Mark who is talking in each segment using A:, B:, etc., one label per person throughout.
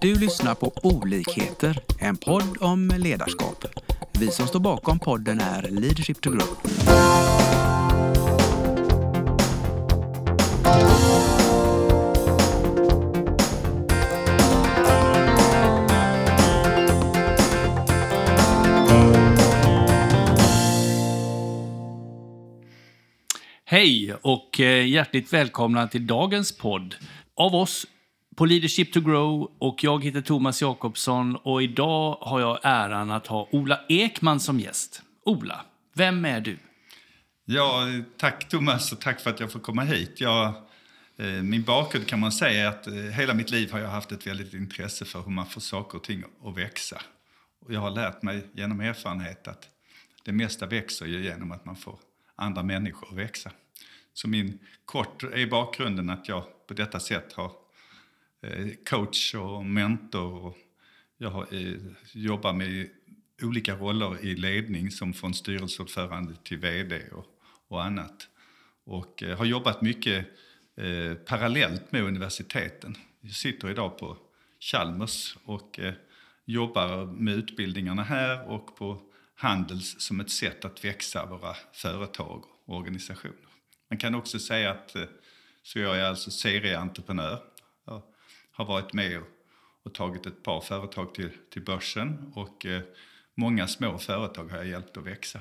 A: Du lyssnar på Olikheter, en podd om ledarskap. Vi som står bakom podden är Leadership to Grow.
B: Hej och eh, hjärtligt välkomna till dagens podd av oss på Leadership to Grow och jag heter Thomas Jakobsson och idag har jag äran att ha Ola Ekman som gäst. Ola, vem är du?
C: Ja, tack Thomas och tack för att jag får komma hit. Jag, eh, min bakgrund kan man säga är att eh, hela mitt liv har jag haft ett väldigt intresse för hur man får saker och ting att växa. Och jag har lärt mig genom erfarenhet att det mesta växer ju genom att man får andra människor att växa. Så min kort är bakgrunden att jag på detta sätt har Eh, coach och mentor. Och jag har, eh, jobbar med olika roller i ledning som från styrelseordförande till VD och, och annat. Och eh, har jobbat mycket eh, parallellt med universiteten. Jag sitter idag på Chalmers och eh, jobbar med utbildningarna här och på Handels som ett sätt att växa våra företag och organisationer. Man kan också säga att eh, så jag är alltså serieentreprenör. Jag har varit med och, tagit ett par företag till, till börsen och eh, många små företag har jag hjälpt att växa.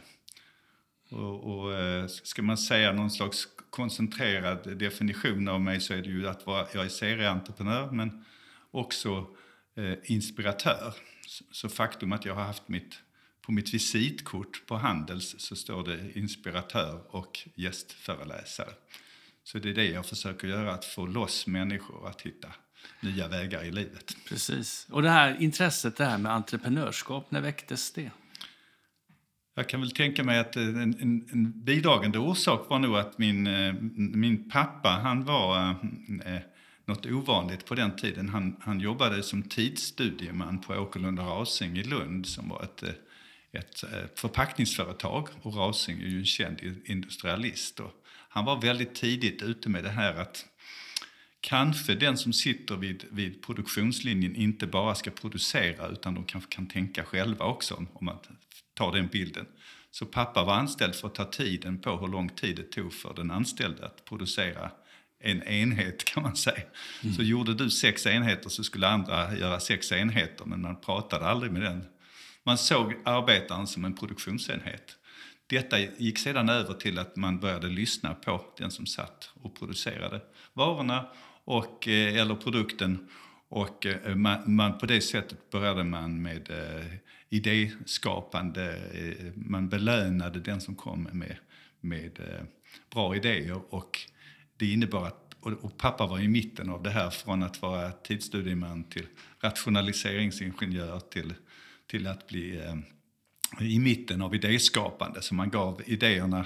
C: Och, och eh, ska man säga någon slags koncentrerad definition av mig så är det ju att vara, jag är serieentreprenör men också eh, inspiratör. Så, så faktum att jag har haft mitt på mitt visitkort på Handels så står det inspiratör och gästföreläsare. Så det är det jag försöker göra, att få loss människor att hitta nya vägar i livet.
B: Precis. Och det här intresset det här med entreprenörskap, när väcktes det?
C: Jag kan väl tänka mig att en, en, en bidragande orsak var nog att min, eh, min pappa, han var eh, något ovanligt på den tiden. Han, han jobbade som tidsstudieman på Åkerlund och Rasing i Lund som var ett, ett förpackningsföretag. Och Rasing är ju en känd industrialist. Och han var väldigt tidigt ute med det här att kanske den som sitter vid, vid produktionslinjen inte bara ska producera utan de kanske kan tänka själva också om man tar den bilden. Så pappa var anställd för att ta tiden på hur lång tid det tog för den anställde att producera en enhet kan man säga. Mm. Så gjorde du sex enheter så skulle andra göra sex enheter men man pratade aldrig med den. Man såg arbetaren som en produktionsenhet. Detta gick sedan över till att man började lyssna på den som satt och producerade varorna och, eh, eller produkten. Och eh, man, man, på det sättet började man med eh, idéskapande. Eh, man belönade den som kom med, med eh, bra idéer. Och det innebar att, och, och pappa var i mitten av det här från att vara tidsstudieman till rationaliseringsingenjör till, till att bli eh, i mitten av idéskapande. Så man gav idéerna,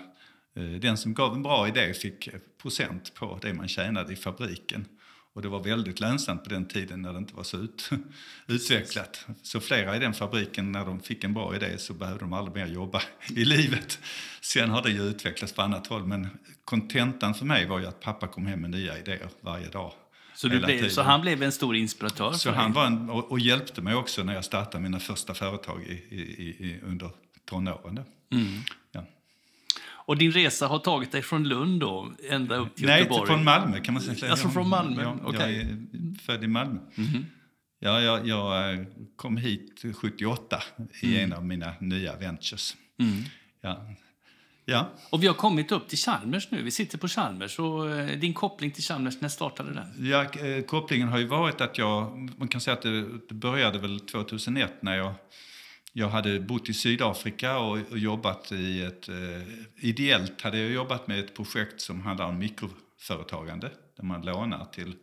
C: den som gav en bra idé fick procent på det man tjänade i fabriken. Och det var väldigt lönsamt på den tiden när det inte var så ut, utvecklat. Så flera i den fabriken, när de fick en bra idé så behövde de aldrig mer jobba i livet. Sen har det ju utvecklats på annat håll men kontentan för mig var ju att pappa kom hem med nya idéer varje dag.
B: Så, blev, så han blev en stor inspiratör?
C: Så han var en, och, och, hjälpte mig också när jag startade mina första företag i, i, i, under tonåren. Mm. Ja.
B: Och din resa har tagit dig från Lund då, ända upp till
C: Nej,
B: Göteborg?
C: Nej, från Malmö kan man säga.
B: Alltså från Malmö?
C: Jag,
B: okay.
C: jag är född i Malmö. Mm -hmm. ja, jag, jag, eh, kom hit 78 i mm. en av mina nya ventures. Mm. Ja. Ja.
B: Och vi har kommit upp till Chalmers nu. Vi sitter på Chalmers. Och eh, din koppling till Chalmers, när startade den?
C: Ja, eh, kopplingen har ju varit att jag, man kan säga att det, det började väl 2001 när jag jag hade bott i Sydafrika och, och jobbat i ett... Eh, ideellt hade jag jobbat med ett projekt som handlar om mikroföretagande. Där man lånar till...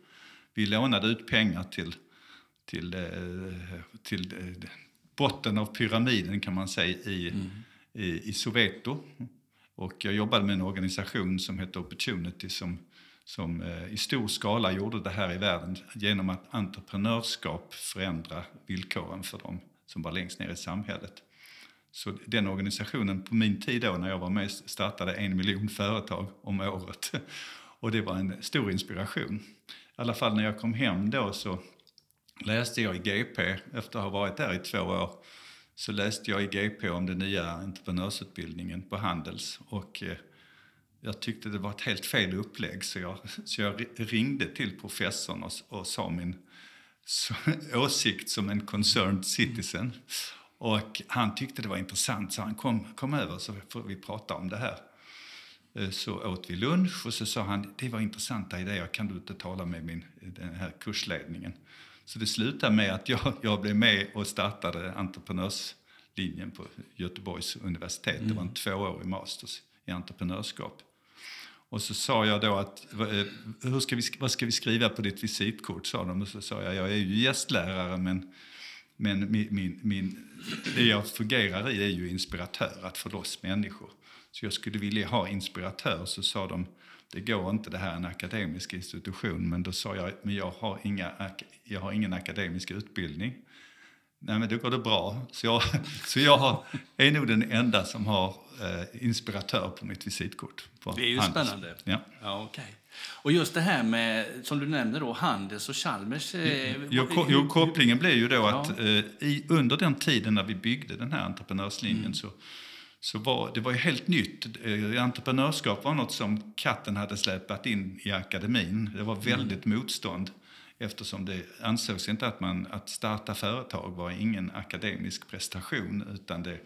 C: Vi lånade ut pengar till, till, eh, till eh, botten av pyramiden kan man säga i, mm. i, i Soweto. Och jag jobbade med en organisation som heter Opportunity som, som eh, i stor skala gjorde det här i världen genom att entreprenörskap förändra villkoren för dem som var längst ner i samhället. Så den organisationen på min tid då när jag var med startade en miljon företag om året. Och det var en stor inspiration. I alla fall när jag kom hem då så läste jag i GP, efter att ha varit där i två år, så läste jag i GP om den nya entreprenörsutbildningen på Handels. Och eh, jag tyckte det var ett helt fel upplägg så jag, så jag ringde till professorn och, och sa min åsikt som en concerned citizen. Och han tyckte det var intressant så han kom, kom över så får vi prata om det här. Eh, så åt vi lunch och så sa han det var intressanta idéer, kan du inte tala med min, den här kursledningen? Så det slutade med att jag, jag blev med och startade entreprenörslinjen på Göteborgs universitet. Mm. Det var en tvåårig masters i entreprenörskap. Och så sa jag då att, eh, hur ska vi, vad ska vi skriva på ditt visitkort? sa de. Och så sa jag, jag är ju gästlärare men, men min, min, min, det jag fungerar i är ju inspiratör, att få loss människor. Så jag skulle vilja ha inspiratör. Så sa de, det går inte, det här är en akademisk institution. Men då sa jag, men jag har, inga, jag har ingen akademisk utbildning. Nej, men då går det bra. Så jag, så jag har, är nog den enda som har eh, inspiratör på mitt visitkort. På
B: det är ju
C: Handels.
B: spännande.
C: Ja.
B: Ja, okay. Och just det här med, som du nämnde då, Handels och Chalmers. Eh,
C: Jo, ko- jo, kopplingen blev ju då
B: Ja.
C: att eh, i, under den tiden när vi byggde den här entreprenörslinjen
B: Mm.
C: så, så var det var ju helt nytt. Eh, entreprenörskap var något som katten hade släpat in i akademin. Det var
B: Mm.
C: väldigt motstånd eftersom det ansågs inte att, man, att starta företag var ingen akademisk prestation utan det,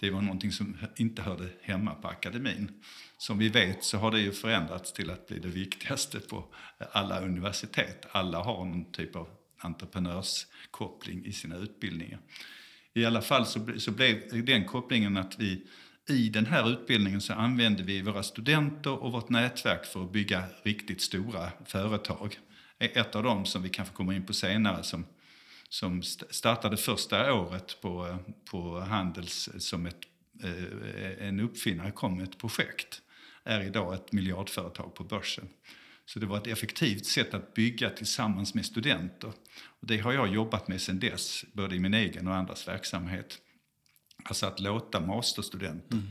C: det var någonting som inte hörde hemma på akademin. Som vi vet så har det ju förändrats till att bli det viktigaste på alla universitet. Alla har någon typ av entreprenörskoppling i sina utbildningar. I alla fall så, så blev den kopplingen att vi i den här utbildningen så använde vi våra studenter och vårt nätverk för att bygga riktigt stora företag. Ett av dem som vi kanske kommer in på senare som, som st- startade första året på, på Handels som ett, eh, en uppfinnare kom med ett projekt är idag ett miljardföretag på börsen. Så det var ett effektivt sätt att bygga tillsammans med studenter. Och det har jag jobbat med sedan dess, både i min egen och andras verksamhet. Alltså att låta masterstudenter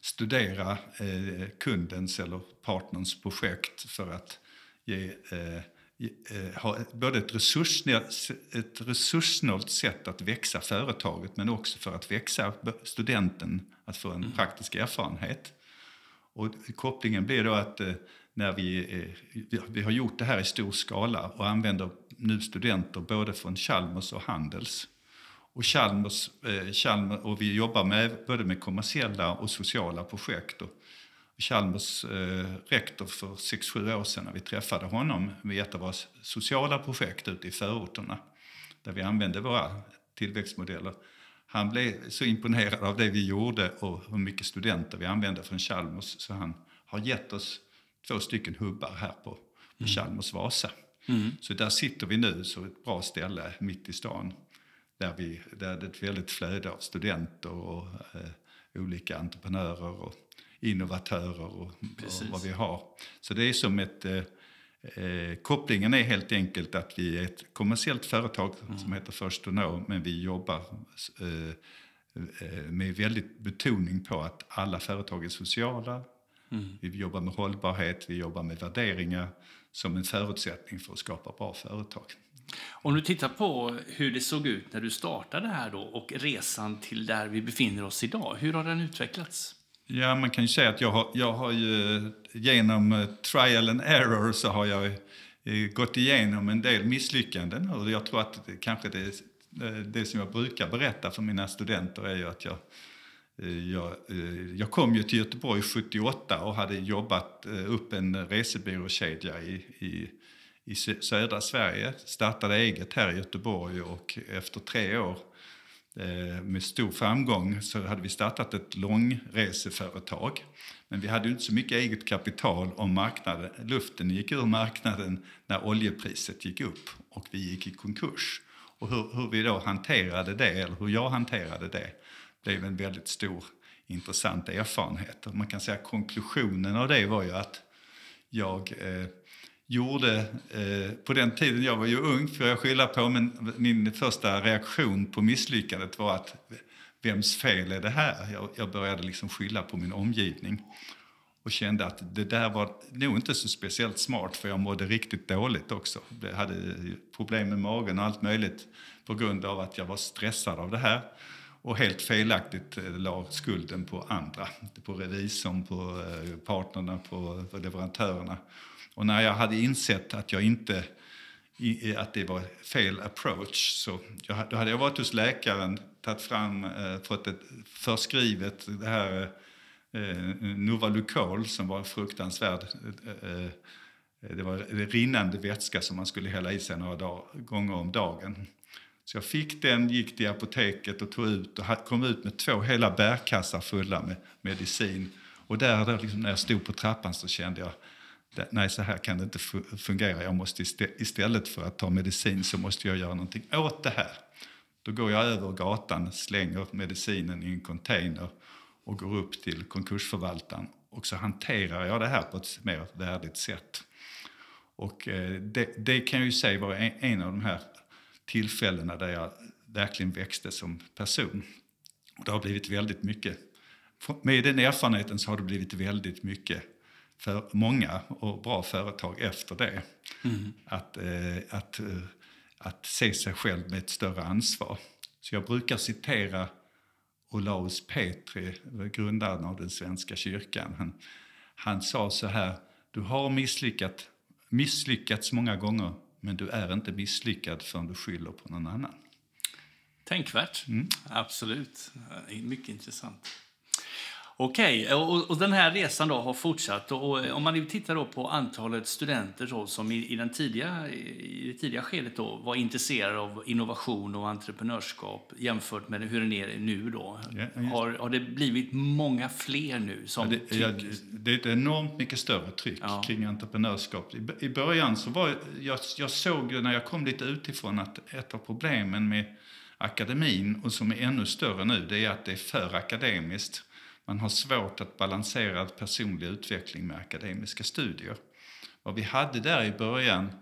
C: studera eh, kundens eller partnerns projekt för att ge, eh, ha ett- både ett, resurssnålt, ett resurssnålt sätt att växa företaget men också för att växa studenten, att få en praktisk erfarenhet. Och kopplingen blir då att eh, när vi, eh, vi- vi har gjort det här i stor skala och använder nu studenter både från Chalmers och Handels. Och, Chalmers, eh, Chalmers, och vi jobbar med, både med kommersiella och sociala projekt. Och Chalmers eh, rektor för 6-7 år sedan när vi träffade honom med ett av våra sociala projekt ute i förorterna där vi använde våra tillväxtmodeller. Han blev så imponerad av det vi gjorde och hur mycket studenter vi använde från Chalmers så han har gett oss två stycken hubbar här på, på Chalmers Vasa. Så där sitter vi nu, så ett bra ställe mitt i stan där, vi, där det är ett väldigt flöde av studenter och eh, olika entreprenörer och innovatörer och, och vad vi har. Så det är som ett... Eh, eh, kopplingen är helt enkelt att vi är ett kommersiellt företag som heter First to Know men vi jobbar eh, eh, med väldigt betoning på att alla företag är sociala. Vi jobbar med hållbarhet, vi jobbar med värderingar som en förutsättning för att skapa bra företag.
B: Om du tittar på hur det såg ut när du startade här då och resan till där vi befinner oss idag. Hur har den utvecklats?
C: Ja, man kan ju säga att jag har, jag har ju eh, genom eh, trial and error så har jag eh, gått igenom en del misslyckanden och jag tror att det, kanske det, det som jag brukar berätta för mina studenter är ju att jag jag, jag kom ju till Göteborg 78 och hade jobbat upp en resebyråkedja i, i, i södra Sverige. Startade eget här i Göteborg och efter tre år Eh, med stor framgång så hade vi startat ett långreseföretag. Men vi hade inte så mycket eget kapital om marknaden, luften gick ur marknaden när oljepriset gick upp och vi gick i konkurs. Och hur, hur vi då hanterade det, eller hur jag hanterade det, blev en väldigt stor intressant erfarenhet. Och man kan säga att konklusionen av det var ju att jag eh, gjorde, eh, på den tiden, jag var ju ung för jag skylla på, men min första reaktion på misslyckandet var att vems fel är det här? Jag, jag började liksom skylla på min omgivning. och kände att det där var nog inte så speciellt smart för jag mådde riktigt dåligt också. Jag hade problem med magen och allt möjligt på grund av att jag var stressad av det här och helt felaktigt eh, la skulden på andra. På revisorn, på eh, partnerna, på leverantörerna. Och när jag hade insett att jag inte att det var fel approach. Så jag, då hade jag varit hos läkaren, tagit fram, eh, fått ett förskrivet det här eh, eh Novalucol som var fruktansvärd. Eh, eh, det var rinnande vätska som man skulle hälla i sig några dag, gånger om dagen. Så jag fick den, gick till apoteket och tog ut och kom ut med två hela bärkassar fulla med medicin. Och där, liksom, när jag stod på trappan så kände jag nej så här kan det inte fungera. Jag måste istället för att ta medicin så måste jag göra någonting åt det här. Då går jag över gatan, slänger medicinen i en container och går upp till konkursförvaltaren och så hanterar jag det här på ett mer värdigt sätt. Och eh, det, det kan jag ju säga var en, en av de här tillfällena där jag verkligen växte som person. Och det har blivit väldigt mycket. Med den erfarenheten så har det blivit väldigt mycket för många och bra företag efter det. Mm. Att, eh, att, eh, att se sig själv med ett större ansvar. Så jag brukar citera Olaus Petri, grundaren av den svenska kyrkan. Han, han sa så här, du har misslyckat, misslyckats många gånger men du är inte misslyckad förrän du skyller på någon annan.
B: Tänkvärt, mm. absolut. Mycket intressant. Okej, och, och, den här resan då har fortsatt. Och, om man tittar då på antalet studenter då, som i, i, den tidiga, i det tidiga skedet då var intresserade av innovation och entreprenörskap jämfört med hur det är nu då. Ja, har, har det blivit många fler nu som
C: ja, det, ja, det är ett enormt mycket större tryck kring entreprenörskap. I, I början så var jag, jag såg när jag kom lite utifrån att ett av problemen med akademin och som är ännu större nu, det är att det är för akademiskt man har svårt att balansera personlig utveckling med akademiska studier. Vad vi hade där i början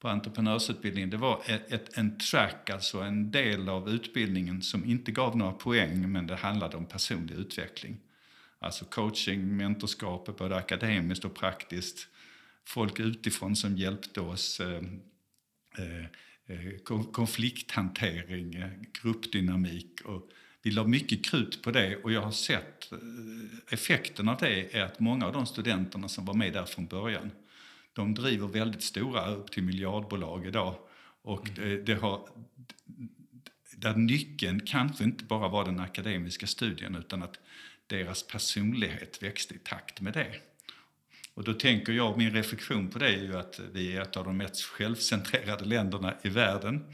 C: på entreprenörsutbildningen det var ett, ett, en track, alltså en del av utbildningen som inte gav några poäng men det handlade om personlig utveckling. Alltså coaching, mentorskap, både akademiskt och praktiskt. Folk utifrån som hjälpte oss. Eh, eh, eh konflikthantering, eh, gruppdynamik och vi la mycket krut på det och jag har sett eh, effekten av det är att många av de studenterna som var med där från början de driver väldigt stora, upp till miljardbolag idag. Och mm. det, det har, där nyckeln kanske inte bara var den akademiska studien utan att deras personlighet växte i takt med det. Och då tänker jag, min reflektion på det är ju att vi är ett av de mest självcentrerade länderna i världen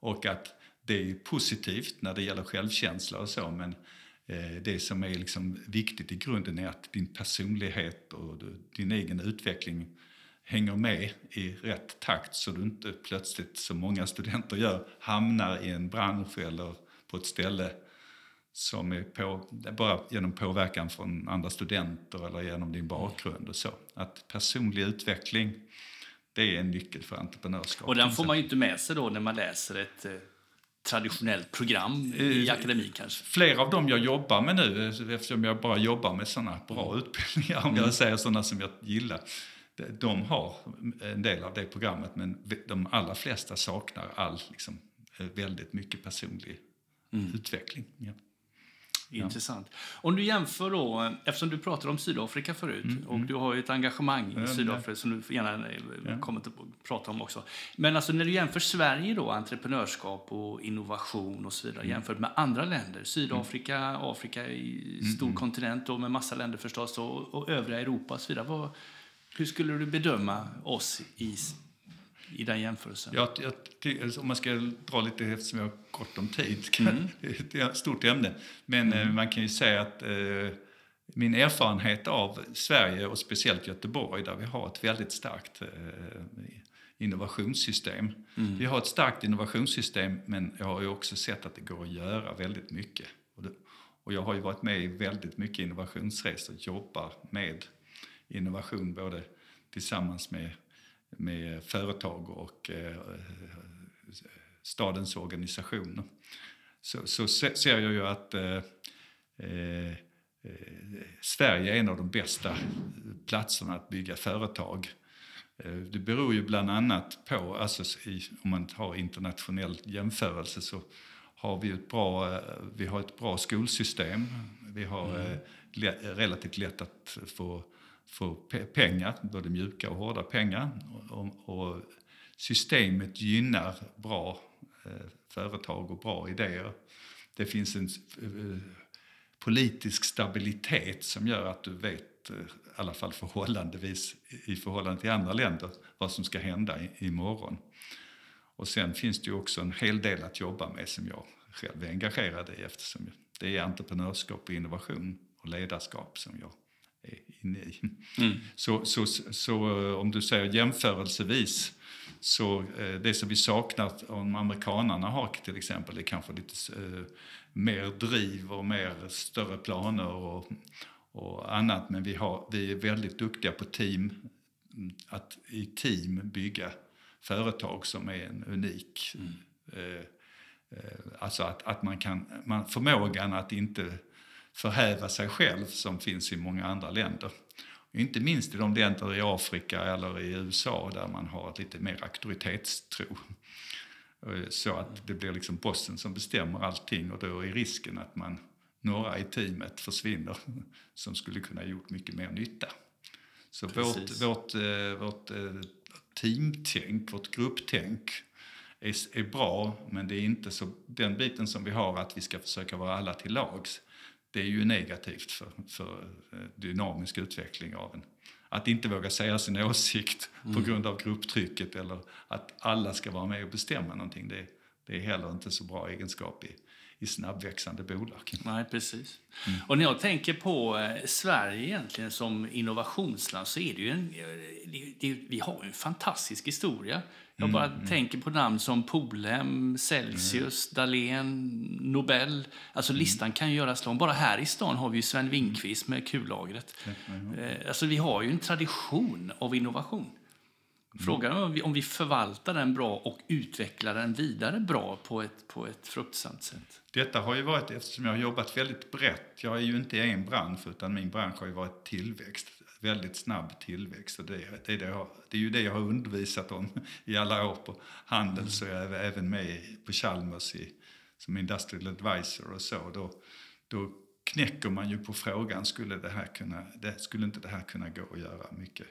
C: och att det är positivt när det gäller självkänsla och så men eh, det som är liksom viktigt i grunden är att din personlighet och din egen utveckling hänger med i rätt takt så du inte plötsligt, som många studenter gör, hamnar i en bransch eller på ett ställe som är på, bara genom påverkan från andra studenter eller genom din bakgrund och så. Att personlig utveckling, det är en nyckel för entreprenörskap.
B: Och den får man ju inte med sig då när man läser ett eh, traditionellt program i eh, akademin kanske?
C: Flera av dem jag jobbar med nu, eftersom jag bara jobbar med sådana bra mm. utbildningar, om jag mm. säger sådana som jag gillar, de har en del av det programmet men de allra flesta saknar all, liksom, väldigt mycket personlig mm. utveckling. Ja.
B: Intressant. Om du jämför då, eftersom du pratade om Sydafrika förut mm, och mm. du har ju ett engagemang i Sydafrika som du gärna eh, ja. kommer att prata om också. Men alltså när du jämför Sverige då, entreprenörskap och innovation och så vidare mm. jämfört med andra länder, Sydafrika, mm. Afrika mm, stor mm. kontinent och med massa länder förstås och, och övriga Europa och så vidare. Vad, hur skulle du bedöma oss i i den jämförelsen?
C: Jag, jag, alltså, om man ska dra lite, eftersom jag har gott om tid, mm. det är ett stort ämne. Men mm. man kan ju säga att eh, min erfarenhet av Sverige och speciellt Göteborg där vi har ett väldigt starkt eh, innovationssystem. Mm. Vi har ett starkt innovationssystem men jag har ju också sett att det går att göra väldigt mycket. Och, det, och jag har ju varit med i väldigt mycket innovationsresor, jobbar med innovation både tillsammans med med företag och eh, stadens organisationer. Så, så ser jag ju att eh, eh, Sverige är en av de bästa platserna att bygga företag. Det beror ju bland annat på, alltså i, om man har internationell jämförelse så har vi ett bra, vi har ett bra skolsystem. Vi har mm. relativt lätt att få, få pengar, både mjuka och hårda pengar. Och, och systemet gynnar bra eh, företag och bra idéer. Det finns en eh, politisk stabilitet som gör att du vet, eh, i alla fall förhållandevis i förhållande till andra länder, vad som ska hända imorgon. Och sen finns det ju också en hel del att jobba med som jag själv är engagerad i eftersom det är entreprenörskap och innovation och ledarskap som jag inne i. Mm. Så, så, så om du säger jämförelsevis så eh, det som vi saknar om amerikanarna har till exempel är kanske lite eh, mer driv och mer större planer och, och annat. Men vi, har, vi är väldigt duktiga på team, att i team bygga företag som är en unik... Mm. Eh, eh, alltså att, att man kan, man, förmågan att inte förhäva sig själv som finns i många andra länder. Inte minst i de länder i Afrika eller i USA där man har lite mer auktoritetstro. Så att det blir liksom bossen som bestämmer allting och då är risken att man, några i teamet försvinner som skulle kunna gjort mycket mer nytta. Så vårt, vårt, eh, vårt eh, teamtänk, vårt grupptänk är, är bra men det är inte så, den biten som vi har att vi ska försöka vara alla till lags det är ju negativt för, för dynamisk utveckling av en att inte våga säga sin åsikt mm. på grund av grupptrycket eller att alla ska vara med och bestämma någonting. Det, det är heller inte så bra egenskap i, i snabbväxande bolag.
B: Nej, precis. Mm. Och när jag tänker på eh, Sverige egentligen som innovationsland så är det ju en, eh, det, det, vi har en fantastisk historia. Jag bara mm, mm. tänker på namn som Polhem, Celsius, mm. Dahlén, Nobel. Alltså mm. listan kan ju göras lång. Bara här i stan har vi ju Sven Winkvist med kullagret. Eh, alltså vi har ju en tradition av innovation. Frågan är om vi, om vi förvaltar den bra och utvecklar den vidare bra på ett, på ett fruktsamt sätt.
C: Detta har ju varit, eftersom jag har jobbat väldigt brett, jag är ju inte i en bransch utan min bransch har ju varit tillväxt, väldigt snabb tillväxt. Och det, det, är det, jag, det är ju det jag har undervisat om i alla år på Handel, så jag är även med på Chalmers i, som industrial advisor och så. Då, då knäcker man ju på frågan, skulle, det här kunna, det, skulle inte det här kunna gå att göra mycket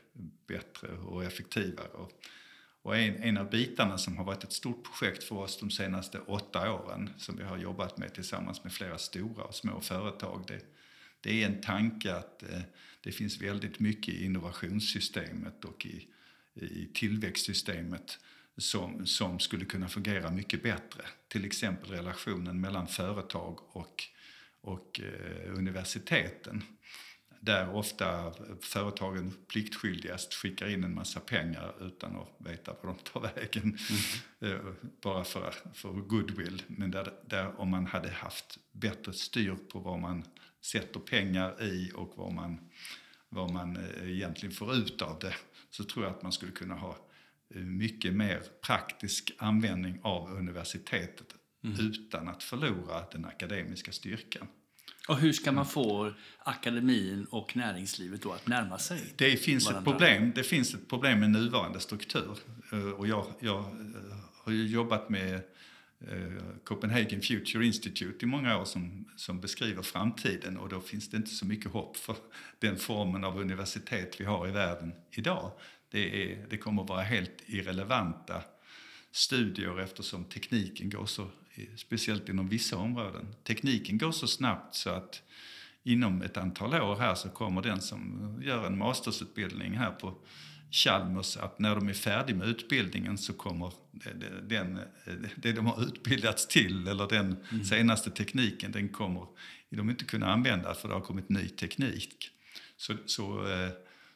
C: bättre och effektivare? Och, och en, en av bitarna som har varit ett stort projekt för oss de senaste åtta åren, som vi har jobbat med tillsammans med flera stora och små företag, det, det är en tanke att eh, det finns väldigt mycket i innovationssystemet och i, i tillväxtsystemet som, som skulle kunna fungera mycket bättre. Till exempel relationen mellan företag och och eh, universiteten där ofta företagen pliktskyldigast skickar in en massa pengar utan att veta var de tar vägen. Mm. Eh, bara för, för goodwill. Men där, där om man hade haft bättre styr på vad man sätter pengar i och vad man, vad man eh, egentligen får ut av det så tror jag att man skulle kunna ha mycket mer praktisk användning av universitetet mm. utan att förlora den akademiska styrkan.
B: Och hur ska man få akademin och näringslivet då att närma sig
C: Det finns ett problem, det finns ett problem med nuvarande struktur. Eh, och jag, jag eh, har jobbat med eh, Copenhagen Future Institute i många år som, som beskriver framtiden och då finns det inte så mycket hopp för den formen av universitet vi har i världen idag. Det, är, det kommer att vara helt irrelevanta studier eftersom tekniken går så, speciellt inom vissa områden. Tekniken går så snabbt så att inom ett antal år här så kommer den som gör en mastersutbildning här på Chalmers att när de är färdiga med utbildningen så kommer den, det de har utbildats till eller den mm. senaste tekniken den kommer de inte kunna använda för det har kommit ny teknik. Så, så, eh,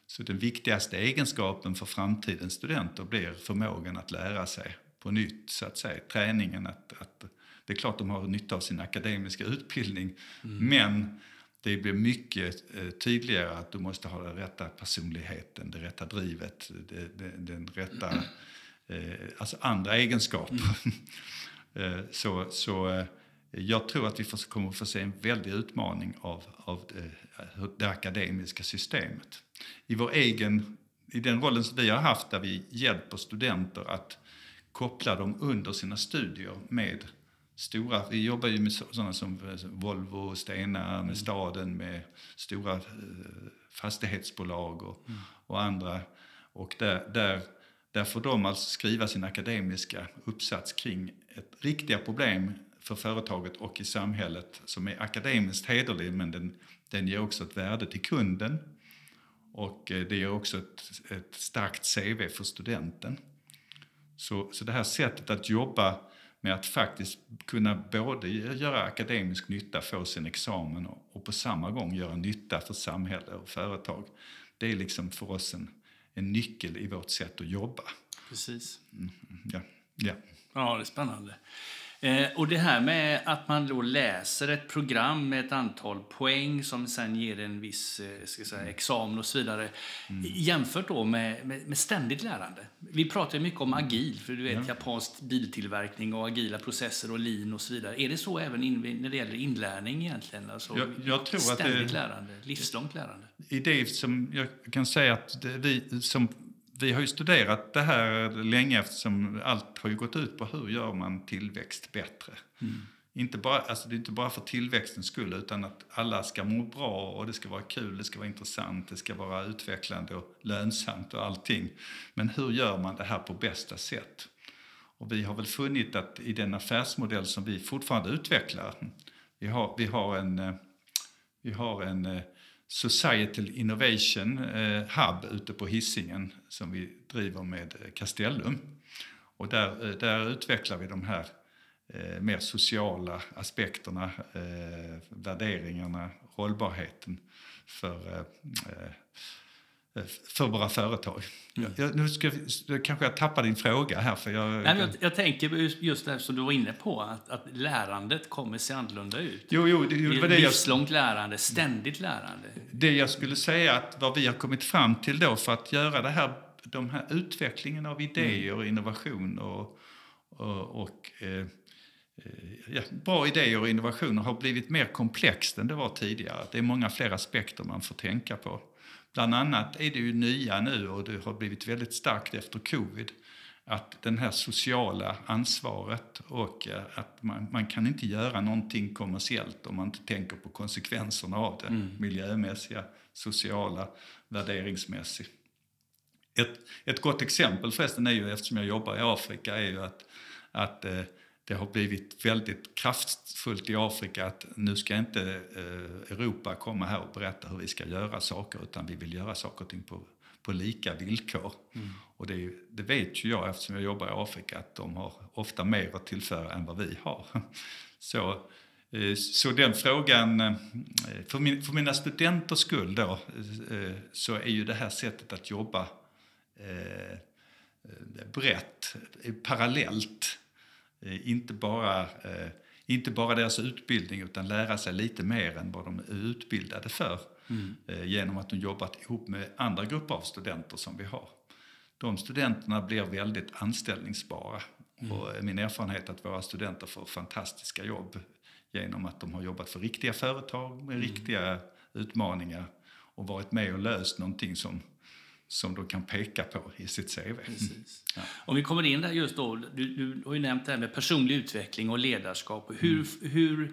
C: så den viktigaste egenskapen för framtidens studenter blir förmågan att lära sig på nytt, så att säga. Träningen att, att det är klart de har nytta av sin akademiska utbildning, mm. men det blir mycket eh, tydligare att du måste ha den rätta personligheten, det rätta drivet, det, det, den rätta, eh, alltså andra egenskaper. Mm. eh, så, så eh, jag tror att vi kommer att få se en väldig utmaning av, av det, det akademiska systemet. I vår egen, i den rollen som vi har haft där vi hjälper studenter att koppla dem under sina studier med stora, vi jobbar ju med sådana som Volvo, Stena, med mm. staden, med stora eh, fastighetsbolag och, mm. och andra. Och där, där, där får de alltså skriva sin akademiska uppsats kring ett riktiga problem för företaget och i samhället som är akademiskt hederlig men den, den ger också ett värde till kunden och eh, det ger också ett, ett starkt CV för studenten. Så, så det här sättet att jobba med att faktiskt kunna både göra akademisk nytta, få sin examen och, och på samma gång göra nytta för samhälle och företag. Det är liksom för oss en, en nyckel i vårt sätt att jobba.
B: Precis.
C: Mm, ja. Ja.
B: ja, det är spännande. Eh, och det här med att man då läser ett program med ett antal poäng som sen ger en viss eh, ska säga, examen och så vidare. Mm. Jämfört då med, med, med, ständigt lärande. Vi pratar ju mycket om agil, för du vet ja. japansk biltillverkning och agila processer och lean och så vidare. Är det så även in, när det gäller inlärning egentligen? Alltså,
C: jag, jag
B: ständigt
C: det,
B: lärande, livslångt lärande.
C: I det som jag kan säga att vi som vi har ju studerat det här länge eftersom allt har ju gått ut på hur gör man tillväxt bättre. Mm. Inte bara, alltså det är inte bara för tillväxtens skull utan att alla ska må bra och det ska vara kul, det ska vara intressant, det ska vara utvecklande och lönsamt och allting. Men hur gör man det här på bästa sätt? Och vi har väl funnit att i den affärsmodell som vi fortfarande utvecklar, vi har, vi har en, eh, vi har en eh, Societal Innovation eh, Hub ute på Hisingen som vi driver med eh, Castellum. Och där, eh, där utvecklar vi de här mer sociala aspekterna, värderingarna, hållbarheten för för våra företag. Mm. Jag, nu ska, kanske jag tappar din fråga här. För jag,
B: Nej, jag, jag tänker just det som du var inne på, att, att lärandet kommer se annorlunda ut.
C: Jo, jo, det, det,
B: det Livslångt lärande, ständigt lärande.
C: Det jag skulle säga att vad vi har kommit fram till då för att göra det här, de här utvecklingen av idéer och innovation och, och, och eh, ja, bra idéer och innovationer har blivit mer komplext än det var tidigare. Det är många fler aspekter man får tänka på. Bland annat är det ju nya nu och det har blivit väldigt starkt efter covid att det här sociala ansvaret och eh, att man, man, kan inte göra någonting kommersiellt om man inte tänker på konsekvenserna av det. Mm. Miljömässiga, sociala, värderingsmässiga. Ett, ett gott exempel förresten är ju, eftersom jag jobbar i Afrika, är ju att, att eh, det har blivit väldigt kraftfullt i Afrika att nu ska inte eh, Europa komma här och berätta hur vi ska göra saker utan vi vill göra saker och ting på, på lika villkor. Mm. Och det, det, vet ju jag eftersom jag jobbar i Afrika att de har ofta mer att tillföra än vad vi har. Så, eh, så den frågan, eh, för, min, för mina studenters skull då, så är ju det här sättet att jobba brett, parallellt inte bara, eh, inte bara deras utbildning utan lära sig lite mer än vad de är utbildade för. Mm. Eh, genom att de jobbat ihop med andra grupper av studenter som vi har. De studenterna blir väldigt anställningsbara. Mm. Och min erfarenhet är att våra studenter får fantastiska jobb genom att de har jobbat för riktiga företag med mm. riktiga utmaningar och varit med och löst någonting som som de kan peka på i sitt CV.
B: Ja. Om vi kommer in där just då, du, du har ju nämnt det här med personlig utveckling och ledarskap. Hur, mm. hur,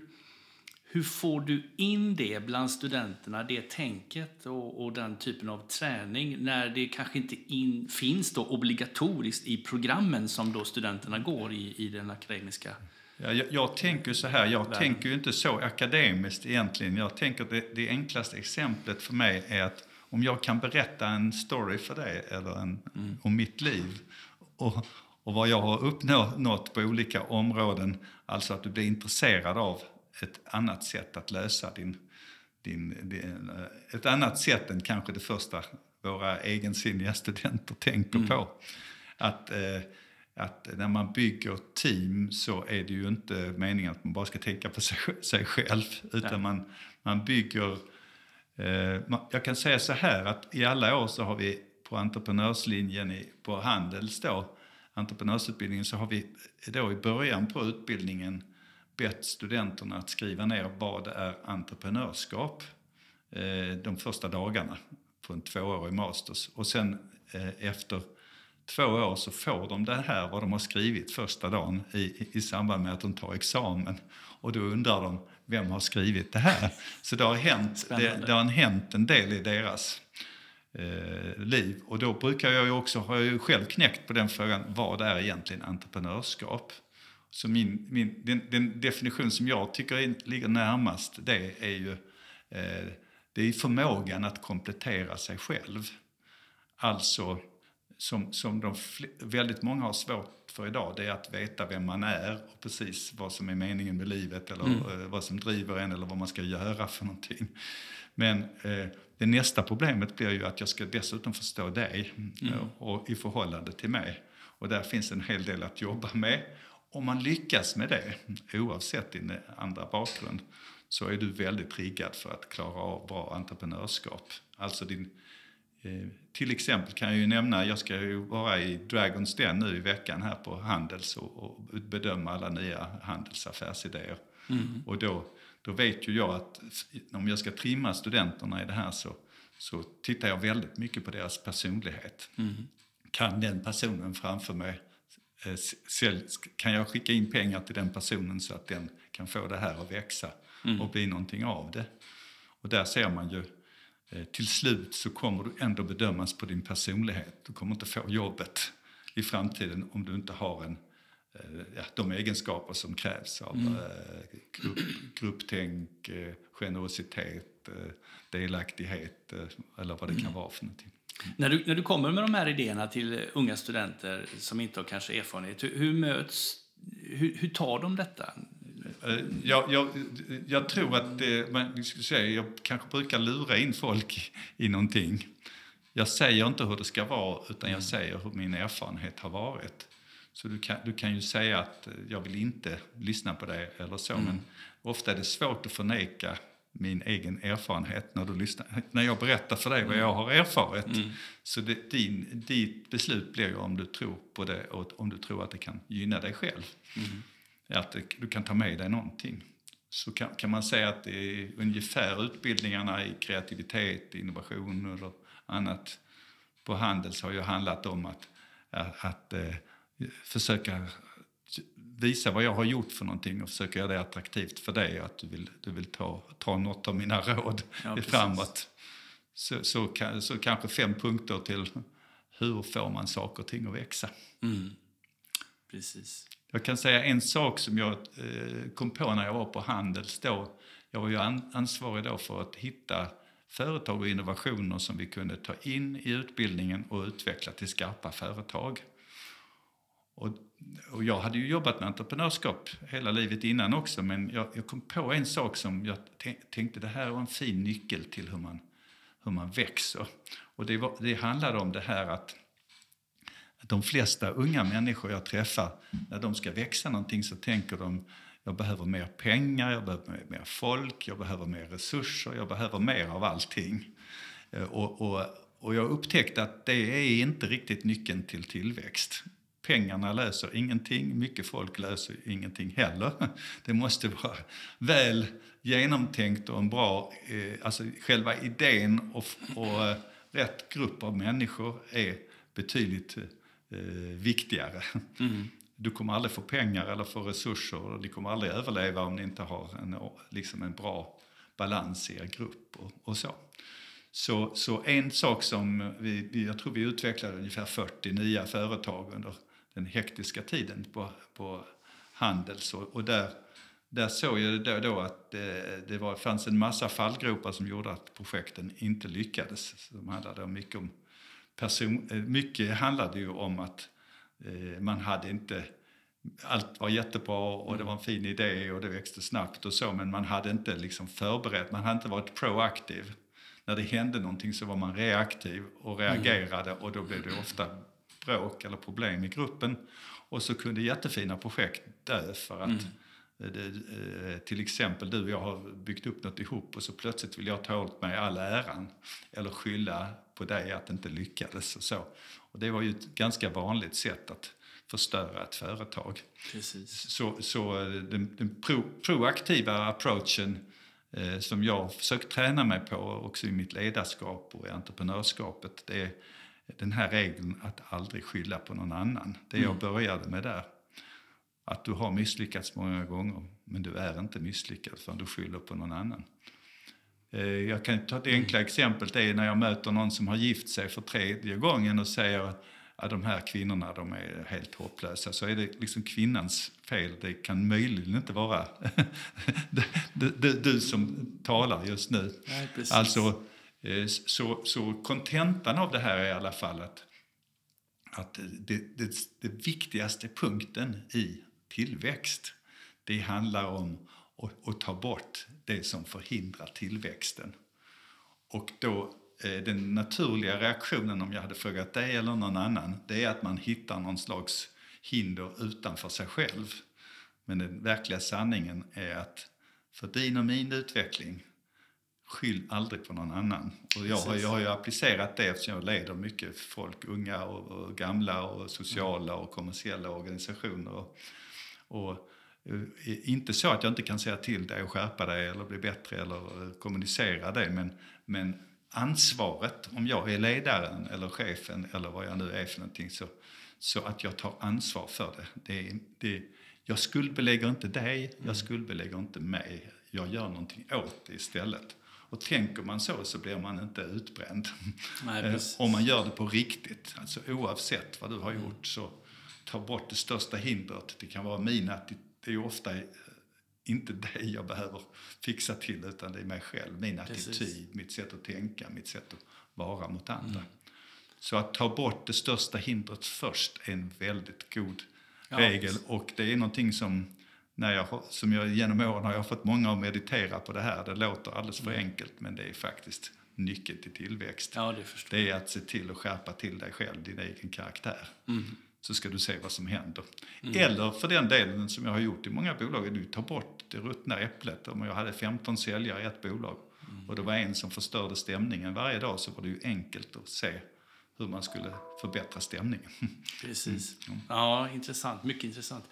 B: hur får du in det bland studenterna, det tänket och, och den typen av träning när det kanske inte in, finns då obligatoriskt i programmen som då studenterna går i, i den akademiska
C: Ja, jag, jag, tänker så här, jag tänker inte så akademiskt egentligen. Jag tänker att det, det enklaste exemplet för mig är att om jag kan berätta en story för dig eller en, mm. om mitt liv och, och vad jag har uppnått på olika områden, alltså att du blir intresserad av ett annat sätt att lösa din, din, din ett annat sätt än kanske det första våra egensinniga studenter tänker mm. på. Att, eh, att när man bygger team så är det ju inte meningen att man bara ska tänka på sig, sig själv utan man, man bygger Eh, Eh, jag kan säga så här att i alla år så har vi på entreprenörslinjen på Handels då, entreprenörsutbildningen, så har vi då i början på utbildningen bett studenterna att skriva ner vad det är entreprenörskap eh, de första dagarna på en tvåårig masters. Och sen eh, efter två år så får de det här vad de har skrivit första dagen i, i samband med att de tar examen. Och då undrar de, vem har skrivit det här? Så det har hänt, det, det, har hänt en del i deras eh, liv. Och då brukar jag ju också, har jag ju själv knäckt på den frågan, vad är egentligen entreprenörskap? Så min, min, den, den definition som jag tycker ligger närmast det är ju eh, det är förmågan att komplettera sig själv. Alltså, som, som de, väldigt många har svårt för idag, det är att veta vem man är och precis vad som är meningen med livet eller mm. Eh, vad som driver en eller vad man ska göra för någonting. Men eh, det nästa problemet blir ju att jag ska dessutom förstå dig mm. och, i förhållande till mig. Och där finns en hel del att jobba med. Om man lyckas med det, oavsett din andra bakgrund, så är du väldigt riggad för att klara av bra entreprenörskap. Alltså din, eh, till exempel kan jag ju nämna, jag ska ju vara i Dragons Den nu i veckan här på Handels och, och bedöma alla nya handelsaffärsidéer. Mm. Och då, då vet ju jag att om jag ska trimma studenterna i det här så, så tittar jag väldigt mycket på deras personlighet. Mm. Kan den personen framför mig eh, kan jag skicka in pengar till den personen så att den kan få det här att växa mm. och bli någonting av det. Och där ser man ju, till slut så kommer du ändå bedömas på din personlighet. Du kommer inte få jobbet i framtiden om du inte har en, eh, ja, de egenskaper som krävs av mm. Eh, grupp, grupptänk, generositet, delaktighet eller vad det kan mm. vara för någonting.
B: När du, när du kommer med de här idéerna till unga studenter som inte har kanske erfarenhet, hur, hur möts, hur, hur tar de detta?
C: Eh, jag, jag, jag, tror att det, man ska säga, jag kanske brukar lura in folk i någonting. Jag säger inte hur det ska vara, utan jag säger hur min erfarenhet har varit. Så du kan, du kan ju säga att jag vill inte lyssna på det eller så, mm. men ofta är det svårt att förneka min egen erfarenhet när, du lyssnar, när jag berättar för dig vad jag har erfarit. Mm. Så det, din, ditt beslut blir ju om du tror på det och om du tror att det kan gynna dig själv. Mm att du kan ta med dig någonting. Så kan, kan man säga att det är ungefär utbildningarna i kreativitet, innovation eller annat på Handels har ju handlat om att, att, att eh, försöka visa vad jag har gjort för någonting och försöka göra det attraktivt för dig att du vill, du vill ta, ta något av mina råd ja, framåt. Så, så, så, kanske fem punkter till hur får man saker och ting att växa. Mm.
B: Precis.
C: Jag kan säga en sak som jag eh, kom på när jag var på Handels då. Jag var ju ansvarig då för att hitta företag och innovationer som vi kunde ta in i utbildningen och utveckla till skarpa företag. Och, och jag hade ju jobbat med entreprenörskap hela livet innan också men jag, jag kom på en sak som jag tänkte det här var en fin nyckel till hur man, hur man växer. Och det, var, det handlade om det här att de flesta unga människor jag träffar, när de ska växa någonting så tänker de jag behöver mer pengar, jag behöver mer folk, jag behöver mer resurser, jag behöver mer av allting. Eh, och, och, och jag upptäckte att det är inte riktigt nyckeln till tillväxt. Pengarna löser ingenting, mycket folk löser ingenting heller. Det måste vara väl genomtänkt och en bra... Eh, alltså själva idén och, och eh, rätt grupp av människor är betydligt viktigare. Mm. Du kommer aldrig få pengar eller få resurser och ni kommer aldrig överleva om ni inte har en, liksom en bra balans i er grupp och, och så. så. Så en sak som vi, jag tror vi utvecklade ungefär 40 nya företag under den hektiska tiden på, på Handels och, och där där såg jag då, då att det, det var, fanns en massa fallgropar som gjorde att projekten inte lyckades. Som handlade mycket om person, eh, mycket handlade ju om att eh, man hade inte allt var jättebra och det var en fin idé och det växte snabbt och så men man hade inte liksom förberett, man hade inte varit proaktiv. När det hände någonting så var man reaktiv och reagerade och då blev det ofta bråk eller problem i gruppen. Och så kunde jättefina projekt dö för att mm. Det, till exempel du och jag har byggt upp något ihop och så plötsligt vill jag ta åt mig all äran eller skylla på dig att det inte lyckades och så. Och det var ju ett ganska vanligt sätt att förstöra ett företag.
B: Precis.
C: Så, så eh, den, den pro, proaktiva approachen eh, som jag försökt träna mig på också i mitt ledarskap och i entreprenörskapet, det är den här regeln att aldrig skylla på någon annan. Det jag började med där. Att du har misslyckats många gånger, men du är inte misslyckad förrän du skyller på någon annan. Eh, Jag kan ta ett enkla exempel, det är när jag möter någon som har gift sig för tredje gången och säger att de här kvinnorna de är helt hopplösa. Så är det liksom kvinnans fel. Det kan möjligen inte vara du, du, du som talar just nu.
B: Nej, precis.
C: Alltså, eh, så, så kontentan av det här är i alla fall att, att det, det, det viktigaste punkten i tillväxt, det handlar om att, att ta bort det som förhindrar tillväxten. Och då, eh, den naturliga reaktionen om jag hade frågat dig eller någon annan, det är att man hittar någon slags hinder utanför sig själv. Men den verkliga sanningen är att för din och min utveckling, skyll aldrig på någon annan. Och jag, har, jag har ju applicerat det eftersom jag leder mycket folk, unga och, och gamla och sociala och kommersiella organisationer. Och, och eh, inte så att jag inte kan säga till dig och skärpa dig eller bli bättre eller eh, kommunicera det, men, men ansvaret, om jag är ledaren eller chefen eller vad jag nu är för någonting, så, så att jag tar ansvar för det. det, det jag skuldbelägger inte dig, jag skuldbelägger inte mig. Jag gör någonting åt det istället. Och tänker man så så blir man inte utbränd.
B: Nej,
C: Eh. Om man gör det på riktigt, alltså oavsett vad du har gjort så ta bort det största hindret. Det kan vara min attityd, det är ofta eh, inte dig jag behöver fixa till utan det är mig själv, min
B: Precis.
C: attityd, mitt sätt att tänka, mitt sätt att vara mot andra. Så att ta bort det största hindret först är en väldigt god
B: Ja.
C: regel och det är någonting som när jag, som jag genom åren har jag fått många att meditera på det här. Det låter alldeles för enkelt men det är faktiskt nyckeln till tillväxt.
B: Ja, det
C: Det är att se till att skärpa till dig själv, din egen karaktär. Så ska du se vad som händer. Eller för den delen som jag har gjort i många bolag, du tar bort det ruttna äpplet. Om jag hade 15 säljare i ett bolag och det var en som förstörde stämningen varje dag så var det ju enkelt att se hur man skulle förbättra stämningen.
B: Precis. Ja, intressant. Mycket intressant.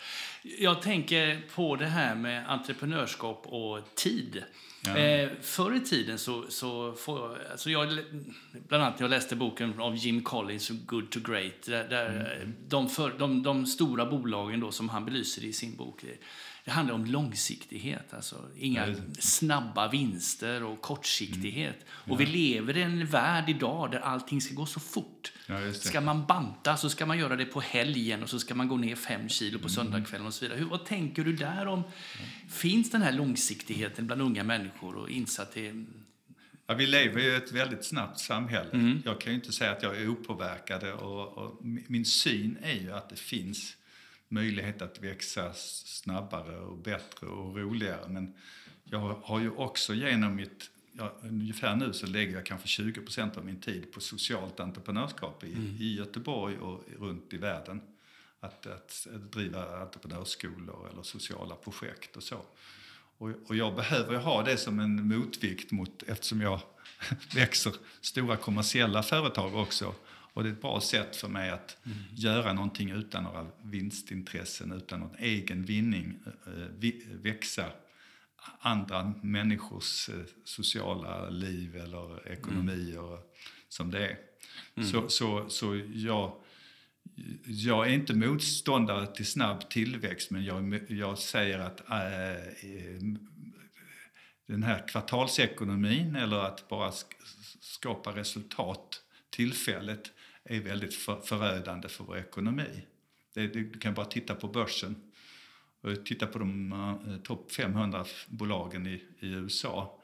B: Jag tänker på det här med entreprenörskap och tid.
C: Ja.
B: Eh, förr i tiden så, så får, alltså jag, bland annat jag läste boken av Jim Collins, Good to Great, där, där
C: Mm.
B: de, för, de, de stora bolagen då, som han belyser i sin bok, det, handlar om långsiktighet, alltså inga
C: Ja, just
B: snabba vinster och kortsiktighet.
C: Mm.
B: Och vi lever i en värld idag där allting ska gå så fort.
C: Ja.
B: Ska man banta så ska man göra det på helgen och så ska man gå ner fem kilo
C: Mm.
B: på söndagskvällen och så vidare. Hur, vad tänker du där om? Finns den här långsiktigheten bland unga människor och insatt i...
C: Ja, vi lever i ett väldigt snabbt samhälle.
B: Mm.
C: Jag kan ju inte säga att jag är opåverkad och, och min syn är ju att det finns möjlighet att växa snabbare och bättre och roligare. Men jag har ju också genom mitt, ja, ungefär nu så lägger jag kanske 20 procent av min tid på socialt entreprenörskap i, i Göteborg och runt i världen. Att, att driva entreprenörsskolor eller sociala projekt och så. Och, och jag behöver ju ha det som en motvikt mot, eftersom jag växer stora kommersiella företag också. Och det är ett bra sätt för mig att göra någonting utan några vinstintressen, utan någon egen vinning, eh, vi, växa andra människors eh, sociala liv eller ekonomier som det är. Så, så, så jag, jag är inte motståndare till snabb tillväxt men jag, jag säger att äh, eh, den här kvartalsekonomin eller att bara sk- skapa resultat tillfället är väldigt för, förödande för vår ekonomi. Det, du kan bara titta på börsen titta på de uh, topp 500 bolagen i, i USA.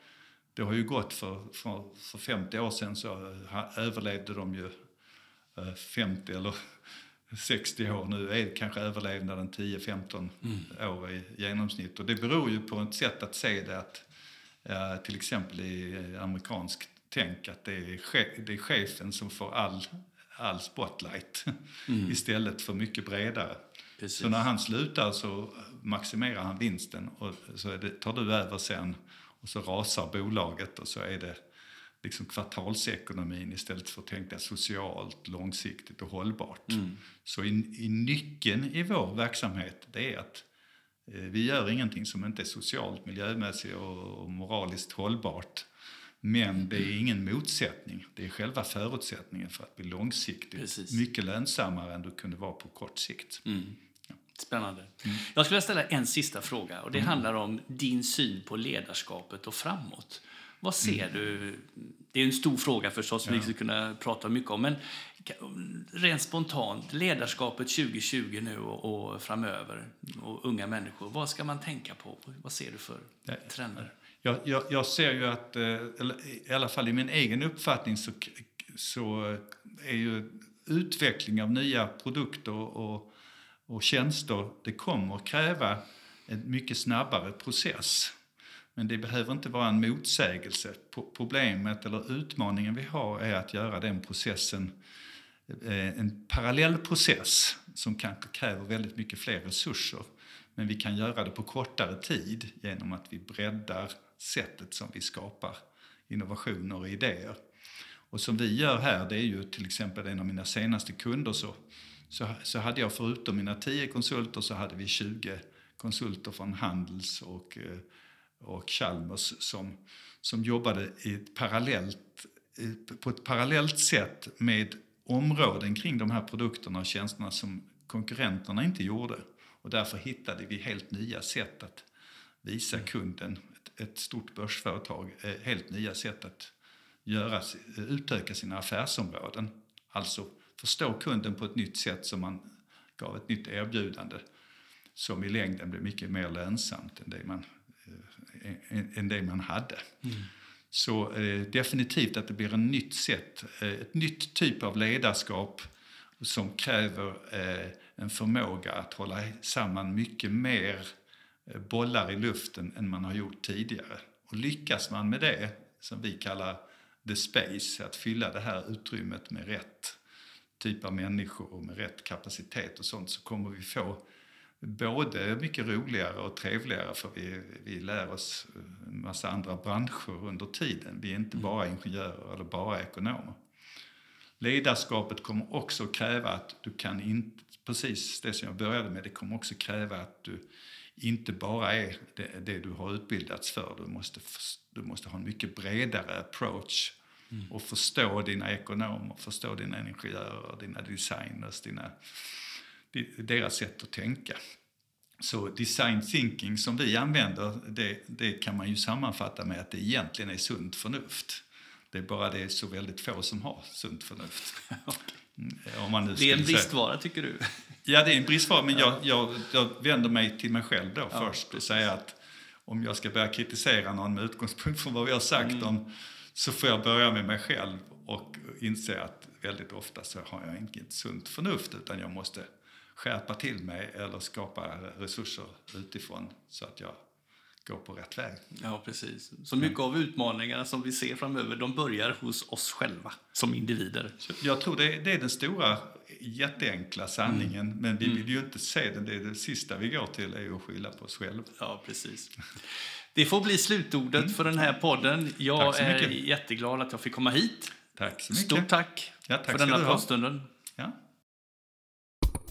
C: Det har ju gått för, för, för 50 år sedan så ha, överlevde de ju eh, 50 eller 60 år. Nu är kanske överlevnaden 10-15 år i genomsnitt. Och det beror ju på ett sätt att se det att eh, till exempel i eh, amerikansk tänk att det är, det är chefen som får all, all spotlight istället för mycket bredare.
B: Precis.
C: Så när han slutar så maximerar han vinsten och så det, tar du över sen och så rasar bolaget och så är det liksom kvartalsekonomin istället för att tänka socialt, långsiktigt och hållbart. Mm. Så i, i nyckeln i vår verksamhet det är att eh, vi gör ingenting som inte är socialt, miljömässigt och, och moraliskt hållbart. Men det är ingen motsättning. Det är själva förutsättningen för att bli långsiktigt Precis. mycket lönsammare än du kunde vara på kort sikt. Mm.
B: Spännande. Mm. Jag skulle ställa en sista fråga. och Det mm. handlar om din syn på ledarskapet och framåt. Vad ser mm. du? Det är en stor fråga förstås, som ja. vi skulle kunna prata mycket om. Men rent spontant, ledarskapet 2020 nu och, och, framöver och unga människor. Vad ska man tänka på? Vad ser du för trender?
C: Jag, jag, jag ser ju att, eh, i alla fall i min egen uppfattning så, så är ju utveckling av nya produkter och, och tjänster, det kommer att kräva en mycket snabbare process. Men det behöver inte vara en motsägelse. Problemet eller utmaningen vi har är att göra den processen eh, en parallell process som kanske kräver väldigt mycket fler resurser. Men vi kan göra det på kortare tid genom att vi breddar sättet som vi skapar innovationer och idéer. Och som vi gör här, det är ju till exempel en av mina senaste kunder så, så, så hade jag förutom mina 10 konsulter så hade vi 20 konsulter från Handels och, eh, och Chalmers som, som jobbade i ett parallellt, på ett parallellt sätt med områden kring de här produkterna och tjänsterna som konkurrenterna inte gjorde. Och därför hittade vi helt nya sätt att visa kunden ett stort börsföretag helt nya sätt att göra, utöka sina affärsområden. Alltså förstå kunden på ett nytt sätt som man gav ett nytt erbjudande som i längden blev mycket mer lönsamt än det man, äh, än det man hade. Mm. Så definitivt att det blir en nytt sätt, ett nytt typ av ledarskap som kräver en förmåga att hålla samman mycket mer Eh, bollar i luften än man har gjort tidigare. Och lyckas man med det, som vi kallar the space, att fylla det här utrymmet med rätt typ av människor och med rätt kapacitet och sånt så kommer vi få både mycket roligare och trevligare för vi, vi lär oss en massa andra branscher under tiden. Vi är inte mm. bara ingenjörer eller bara ekonomer. Ledarskapet kommer också kräva att du kan inte, precis det som jag började med, det kommer också kräva att du inte bara är det, det, du har utbildats för. Du måste, du måste ha en mycket bredare approach mm. och förstå dina ekonomer, förstå dina ingenjörer, dina designers, dina, deras sätt att tänka. Så design thinking som vi använder, det, det kan man ju sammanfatta med att det egentligen är sunt förnuft. Det är bara det är så väldigt få som har sunt förnuft.
B: Mm, om man nu det är en bristvara, tycker du?
C: Ja, det är en bristvara, men jag, jag, jag vänder mig till mig själv då ja, först och säger att om jag ska börja kritisera någon med utgångspunkt från vad vi har sagt mm. om, så får jag börja med mig själv och inse att väldigt ofta så har jag inget sunt förnuft utan jag måste skärpa till mig eller skapa resurser utifrån så att jag går på rätt väg.
B: Ja, precis. Så mycket av utmaningarna som vi ser framöver, de börjar hos oss själva som individer.
C: Jag tror det, det är den stora jätteenkla sanningen, mm. men vi mm. vill ju inte se den. Det, är det sista vi går till är att skylla på oss själva.
B: Ja, precis. Det får bli slutordet mm. för den här podden. Jag är jätteglad att jag fick komma hit.
C: Tack så mycket.
B: Stort tack, ja, tack för denna pratstunden.